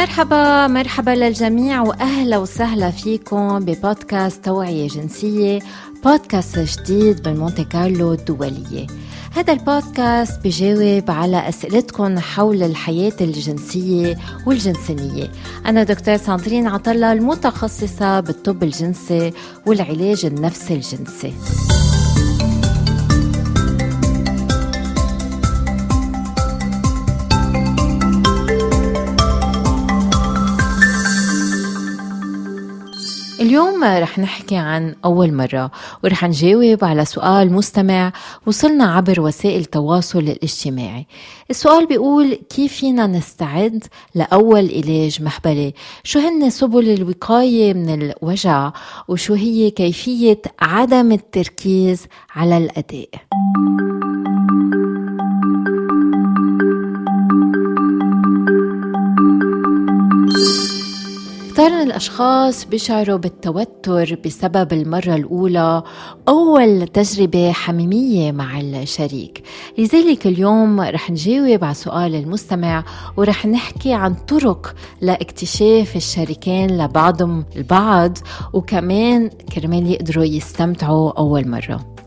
مرحبا مرحبا للجميع وأهلا وسهلا فيكم ببودكاست توعية جنسية بودكاست جديد من مونتي كارلو الدولية. هذا البودكاست بجاوب على أسئلتكم حول الحياة الجنسية والجنسانية أنا دكتور ساندرين عطلة المتخصصة بالطب الجنسي والعلاج النفسي الجنسي. اليوم رح نحكي عن أول مرة ورح نجاوب على سؤال مستمع وصلنا عبر وسائل التواصل الاجتماعي. السؤال بيقول كيف فينا نستعد لأول علاج محبلة شو هن سبل الوقاية من الوجع؟ وشو هي كيفية عدم التركيز على الأداء؟ من الأشخاص بيشعروا بالتوتر بسبب المرة الأولى أول تجربة حميمية مع الشريك. لذلك اليوم رح نجاوب على سؤال المستمع ورح نحكي عن طرق لاكتشاف الشريكين لبعضهم البعض وكمان كرمال يقدروا يستمتعوا أول مرة.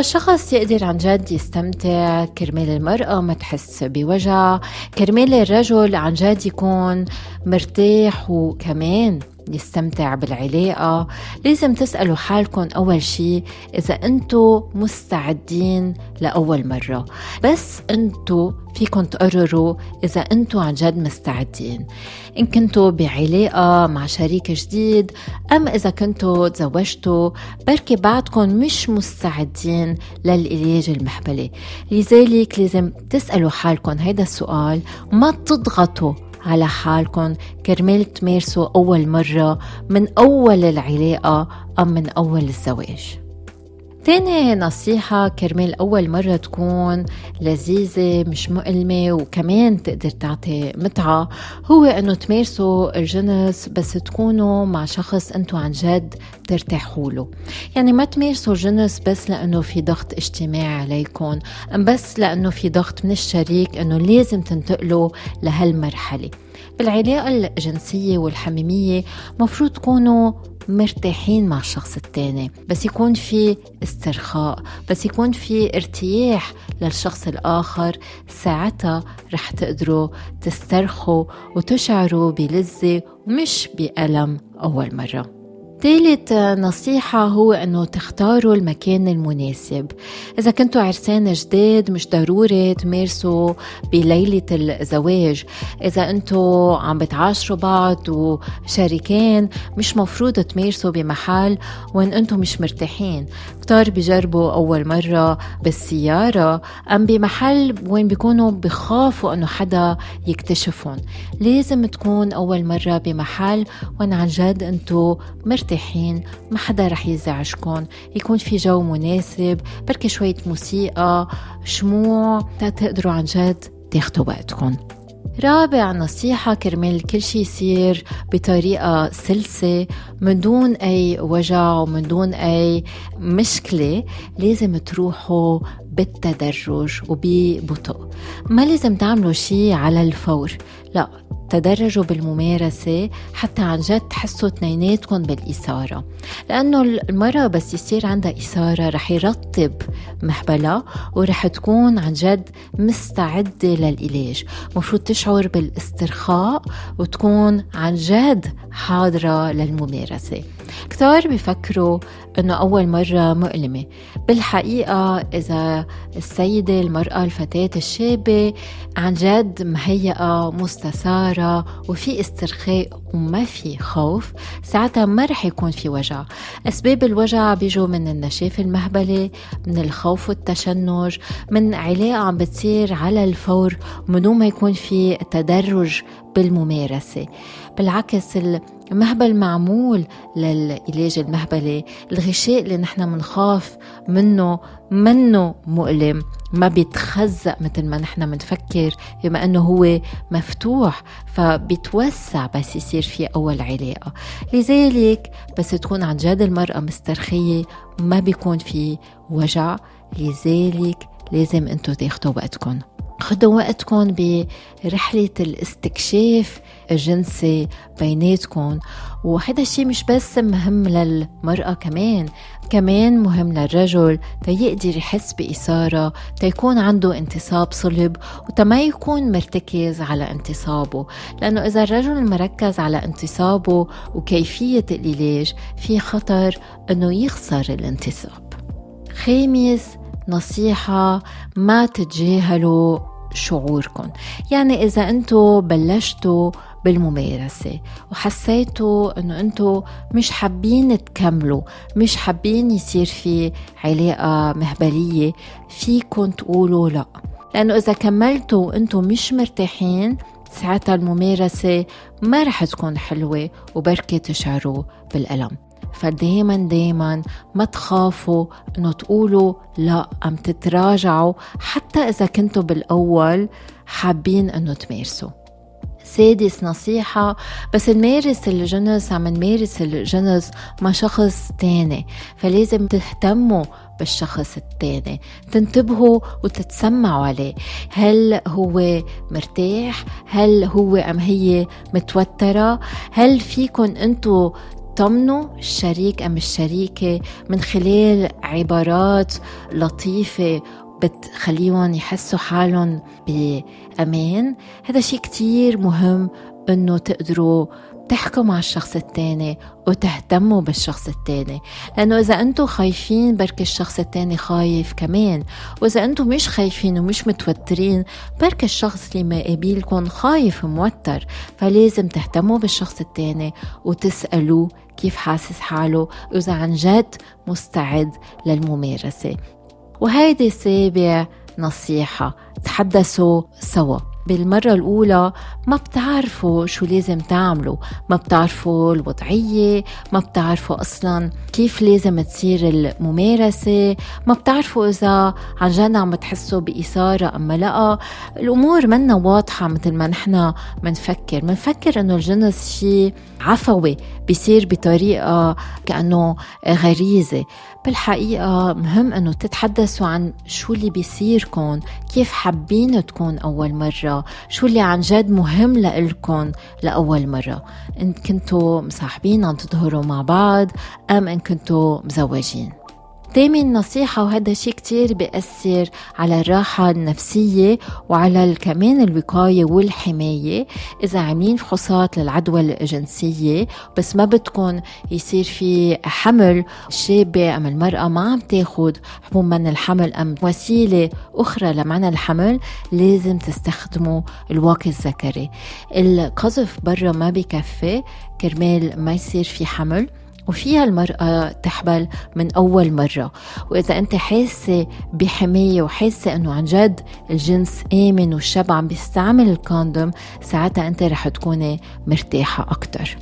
الشخص يقدر عن جد يستمتع. كرمال المرأة ما تحس بوجع. كرمال الرجل عن جد يكون مرتاح وكمان يستمتع بالعلاقة. لازم تسألوا حالكم أول شي إذا أنتوا مستعدين لأول مرة. بس أنتوا فيكم تقرروا إذا أنتوا عن جد مستعدين. إن كنتوا بعلاقة مع شريك جديد أم إذا كنتوا تزوجتوا بركي بعدكم مش مستعدين للعلاج المحبلة لذلك لازم تسألوا حالكم هيدا السؤال ما تضغطوا على حالكم كرمال تمارسوا أول مرة من أول العلاقة أم من أول الزواج. تاني نصيحة كرمال أول مرة تكون لذيذة مش مؤلمة وكمان تقدر تعطي متعة هو أنه تمارسوا الجنس بس تكونوا مع شخص أنتوا عن جد ترتاحوا له. يعني ما تمارسوا الجنس بس لأنه في ضغط اجتماعي عليكم بس لأنه في ضغط من الشريك أنه لازم تنتقلوا لهالمرحلة. بالعلاقة الجنسية والحميمية مفروض تكونوا مرتاحين مع الشخص التاني. بس يكون في استرخاء بس يكون في ارتياح للشخص الآخر. ساعتها رح تقدروا تسترخوا وتشعروا بلذة ومش بألم أول مرة. ثالث نصيحة هو أنه تختاروا المكان المناسب. إذا كنتوا عرسان جداد مش ضروري تمارسوا بليلة الزواج. إذا أنتوا عم بتعاشروا بعض وشريكين مش مفروض تمارسوا بمحل وين أنتوا مش مرتاحين. كتار بجربوا أول مرة بالسيارة أم بمحل وين بيكونوا بخافوا أنه حدا يكتشفهم. لازم تكون أول مرة بمحل وين عن جد أنتوا مرتاحين. مرتاحين ما حدا رح يزعجكم يكون في جو مناسب بركي شوية موسيقى شموع تقدروا عن جد تاخدوا وقتكم رابع نصيحة كرمال كل شي يصير بطريقة سلسة من دون أي وجع ومن دون أي مشكلة لازم تروحوا بالتدرج وببطء. ما لازم تعملوا شي على الفور. لا تدرجوا بالممارسة حتى عن جد تحسوا اثنيناتكم بالإثارة. لأنه المرأة بس يصير عندها إثارة رح يرطب محبلها ورح تكون عن جد مستعدة للعلاج. مفروض تشعر بالاسترخاء وتكون عن جد حاضرة للممارسة. كتار بيفكروا إنه أول مرة مؤلمة. بالحقيقة إذا السيدة المرأة الفتاة الشابة عن جد مهيئة مستسارة وفي استرخاء وما في خوف ساعتها ما رح يكون في وجع. أسباب الوجع بيجوا من النشاف المهبلي من الخوف والتشنج من علاقة عم بتصير على الفور من ما يكون في تدرج بالممارسة. بالعكس المهبل معمول للعلاج المهبلي. الغشاء اللي نحن منخاف منه منه مؤلم ما بيتخزق مثل ما نحن بنفكر بما إنه هو مفتوح فبيتوسع بس يصير في أول علاقة. لذلك بس تكون عن جد المرأة مسترخية ما بيكون في وجع. لذلك لازم أنتو تاخدوا وقتكم خدوا وقتكم برحلة الاستكشاف الجنسي بيناتكم. وهذا الشيء مش بس مهم للمرأة كمان كمان مهم للرجل. تيقدر يحس بإثارة تيكون عنده انتصاب صلب وتما يكون مرتكز على انتصابه. لأنه إذا الرجل مركز على انتصابه وكيفية العلاج في خطر أنه يخسر الانتصاب. خامس نصيحة ما تتجاهلوا شعوركم. يعني إذا أنتوا بلشتوا بالممارسة وحسيتوا إنه أنتوا مش حابين تكملوا مش حابين يصير في علاقة مهبلية فيكم تقولوا لا. لأنه إذا كملتوا وأنتوا مش مرتاحين ساعتها الممارسة ما رح تكون حلوة وبركة تشعروا بالألم. فدايما دايما ما تخافوا إنه تقولوا لا ام تتراجعوا. حتى إذا كنتوا بالأول حابين إنه تمارسوا. سادس نصيحة بس نمارس الجنس عم نمارس الجنس مع شخص تاني فلازم تهتموا بالشخص التاني تنتبهوا وتتسمعوا عليه. هل هو مرتاح؟ هل هو أم هي متوترة؟ هل فيكن انتو تطمنوا الشريك أم الشريكة من خلال عبارات لطيفة بتخليهم يحسوا حالهم بأمان. هذا شيء كتير مهم إنه تقدروا تحكوا مع الشخص التاني وتهتموا بالشخص التاني لأنه إذا أنتوا خايفين بركي الشخص التاني خايف كمان وإذا أنتوا مش خايفين ومش متوترين بركي الشخص اللي ما قابلكم خايف وموتر فلازم تهتموا بالشخص التاني وتسألوه كيف حاسس حاله وإذا عن جد مستعد للممارسة. وهيدي سابع نصيحة. تحدثوا سوا. بالمرة الأولى ما بتعرفوا شو لازم تعملوا ما بتعرفوا الوضعية ما بتعرفوا أصلا كيف لازم تصير الممارسة ما بتعرفوا إذا عن جد عم تحسوا بإثارة أم لأ. الأمور منا واضحة مثل ما نحن منفكر منفكر إنه الجنس شيء عفوي بيصير بطريقة كأنه غريزة. بالحقيقة مهم أنه تتحدثوا عن شو اللي بيصيركم كيف حابين تكون أول مرة شو اللي عن جد مهم لإلكم لأول مرة. إن كنتوا مصاحبين عم تظهروا مع بعض أم إن كنتوا مزوجين. تامن نصيحة وهذا شيء كتير بيأثر على الراحة النفسية وعلى كمان الوقاية والحماية. إذا عاملين فحوصات للعدوى الجنسية بس ما بدكم يصير في حمل. الشابة أم المرأة ما عم تاخد حبوب من الحمل أم وسيلة أخرى لمنع الحمل لازم تستخدموا الواقي الذكري. القذف برا ما بكفي كرمال ما يصير في حمل. وفيها المرأة تحبل من أول مرة. وإذا أنت حاسة بحماية وحاسة أنه عن جد الجنس آمن والشاب عم بيستعمل الكوندوم ساعتها أنت رح تكوني مرتاحة أكتر.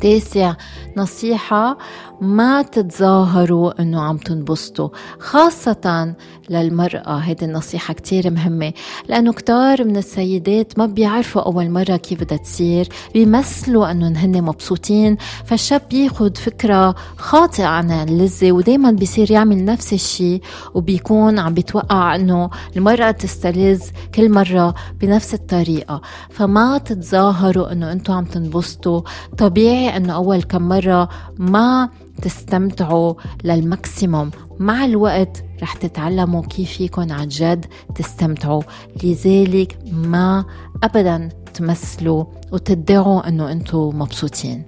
تاسع نصيحة ما تتظاهروا إنه عم تنبسطوا خاصة للمرأة. هيدي النصيحة كتير مهمة لأنه كتار من السيدات ما بيعرفوا أول مرة كيف بدها تصير بيمثلوا انه هن مبسوطين فالشاب بياخد فكرة خاطئة عن اللذة ودايما بيصير يعمل نفس الشيء وبيكون عم بيتوقع إنه المرأة تستلذ كل مرة بنفس الطريقة. فما تتظاهروا إنه أنتم عم تنبسطوا طبيعي أنه أول كم مرة ما تستمتعوا للماكسيموم. مع الوقت رح تتعلموا كيف فيكم عن جد تستمتعوا. لذلك ما ابدا تمثلوا وتدعوا أنه أنتم مبسوطين.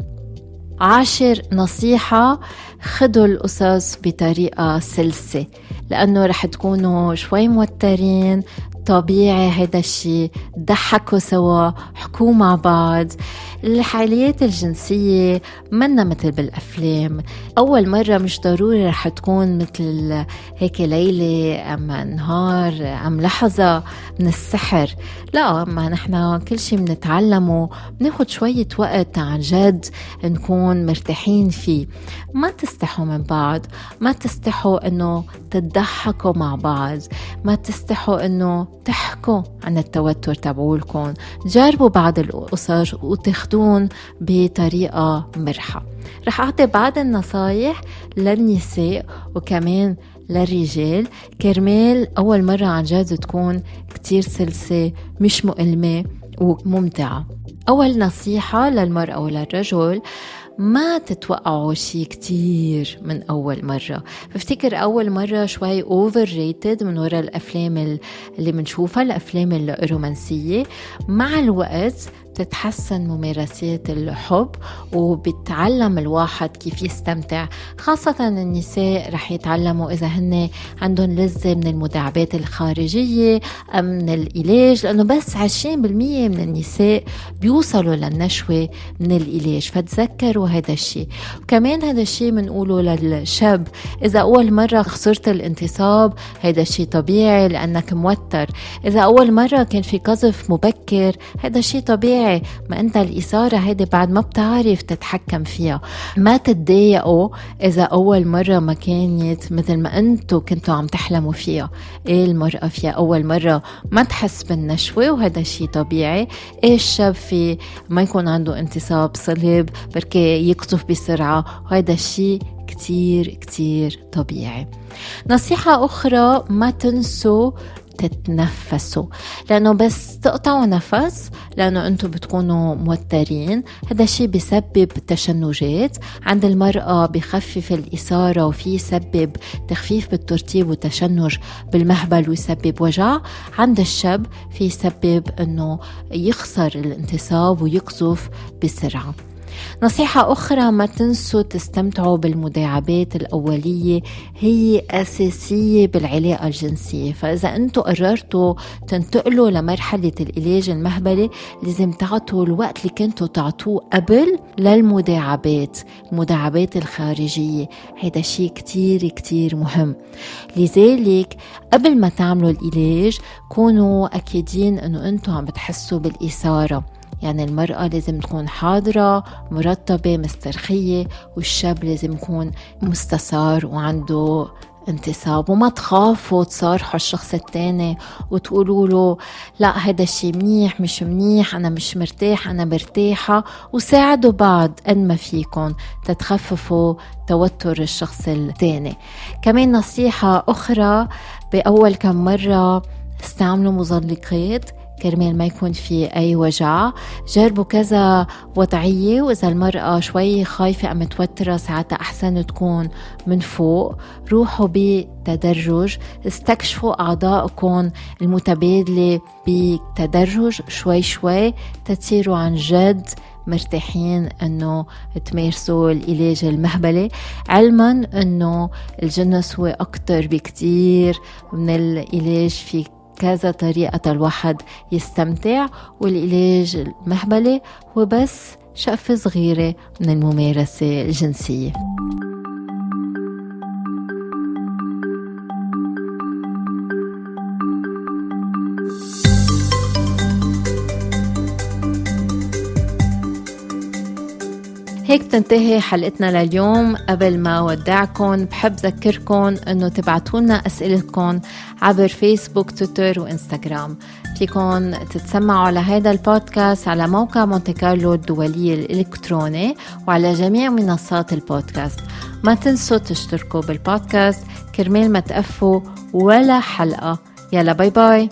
عاشر نصيحة خدوا القصص بطريقة سلسة لأنه رح تكونوا شوي موترين طبيعي هيدا الشيء. ضحكوا سوا حكوا مع بعض. الحاليات الجنسية منا مثل بالأفلام. أول مرة مش ضروري رح تكون مثل هيك ليلة أم نهار أم لحظة من السحر. لا ما نحن كل شيء بنتعلمه بناخد شوية وقت عن جد نكون مرتاحين فيه. ما تستحوا من بعض. ما تستحوا إنه تضحكوا مع بعض. ما تستحوا إنه تحكوا عن التوتر تبعولكم. جربوا بعض القصص وتاخدون بطريقة مرحة. رح أعطي بعض النصايح للنساء وكمان للرجال. كرمال أول مرة عن جد تكون كتير سلسة مش مؤلمة وممتعة. أول نصيحة للمرأة وللرجل ما تتوقعوا شيء كتير من أول مرة. بفتكر أول مرة شوي overrated من وراء الأفلام اللي بنشوفها الأفلام الرومانسية. مع الوقت بتتحسن ممارسات الحب وبتعلم الواحد كيف يستمتع. خاصة النساء رح يتعلموا إذا هن عندهم لذة من المداعبات الخارجية أم من العلاج لأنه بس 20% من النساء بيوصلوا للنشوة من العلاج فتذكروا هذا الشيء. وكمان هذا الشيء بنقوله للشاب إذا أول مرة خسرت الانتصاب هذا الشيء طبيعي لأنك موتر. إذا أول مرة كان في قذف مبكر هذا الشيء طبيعي طبيعي ما انت الإثارة هيدي بعد ما بتعرف تتحكم فيها. ما تتضايقوا إذا أول مرة ما كانت مثل ما انتو كنتوا عم تحلموا فيها. إيه المرأة فيها؟ أول مرة ما تحس بالنشوة وهذا شيء طبيعي. إيه الشاب في ما يكون عنده انتصاب صلب بركي يقطف بسرعة. وهذا الشيء كتير كتير طبيعي. نصيحة أخرى ما تنسوا تتنفسوا. لأنه بس تقطعوا نفس لأنه أنتم بتكونوا موترين. هذا الشيء بسبب تشنجات. عند المرأة بخفف الإثارة وفي يسبب تخفيف بالترتيب وتشنج بالمهبل ويسبب وجع. عند الشاب في يسبب أنه يخسر الانتصاب ويقذف بسرعة. نصيحة أخرى ما تنسوا تستمتعوا بالمداعبات الأولية هي أساسية بالعلاقة الجنسية. فإذا أنتوا قررتوا تنتقلوا لمرحلة العلاج المهبلي لازم تعطوا الوقت اللي كنتوا تعطوه قبل للمداعبات المداعبات الخارجية. هذا شيء كتير كتير مهم. لذلك قبل ما تعملوا العلاج كونوا أكيدين أنه أنتوا عم بتحسوا بالإثارة. يعني المرأة لازم تكون حاضرة مرتبة مسترخية والشاب لازم يكون مستثار وعنده انتصاب وما تخافوا تصارحوا الشخص التاني وتقولوا له لا هذا الشيء منيح مش منيح أنا مش مرتاح أنا مرتاحة وساعدوا بعض قد ما فيكم تتخففوا توتر الشخص التاني. كمان نصيحة أخرى بأول كم مرة استعملوا مزلقات كرمال ما يكون في أي وجع. جربوا كذا وضعية وإذا المرأة شوي خايفة أو متوترة ساعتها أحسن تكون من فوق. روحوا بتدرج. استكشفوا أعضائكم المتبادلة بتدرج. شوي شوي تتصيروا عن جد. مرتاحين إنه تمارسوا العلاج المهبلي علما إنه الجنس هو أكثر بكتير من العلاج في كذا طريقة الواحد يستمتع والعلاج المهبلي هو بس شقفة صغيرة من الممارسة الجنسية. هيك تنتهي حلقتنا لليوم. قبل ما ودعكم بحب ذكركم إنه تبعتوا لنا اسئلتكم عبر فيسبوك تويتر وإنستغرام. فيكم تتسمعوا على هذا البودكاست على موقع مونتي كارلو الدولي الإلكتروني وعلى جميع منصات البودكاست. ما تنسوا تشتركوا بالبودكاست. كرمال ما تقفوا ولا حلقة. يلا bye bye.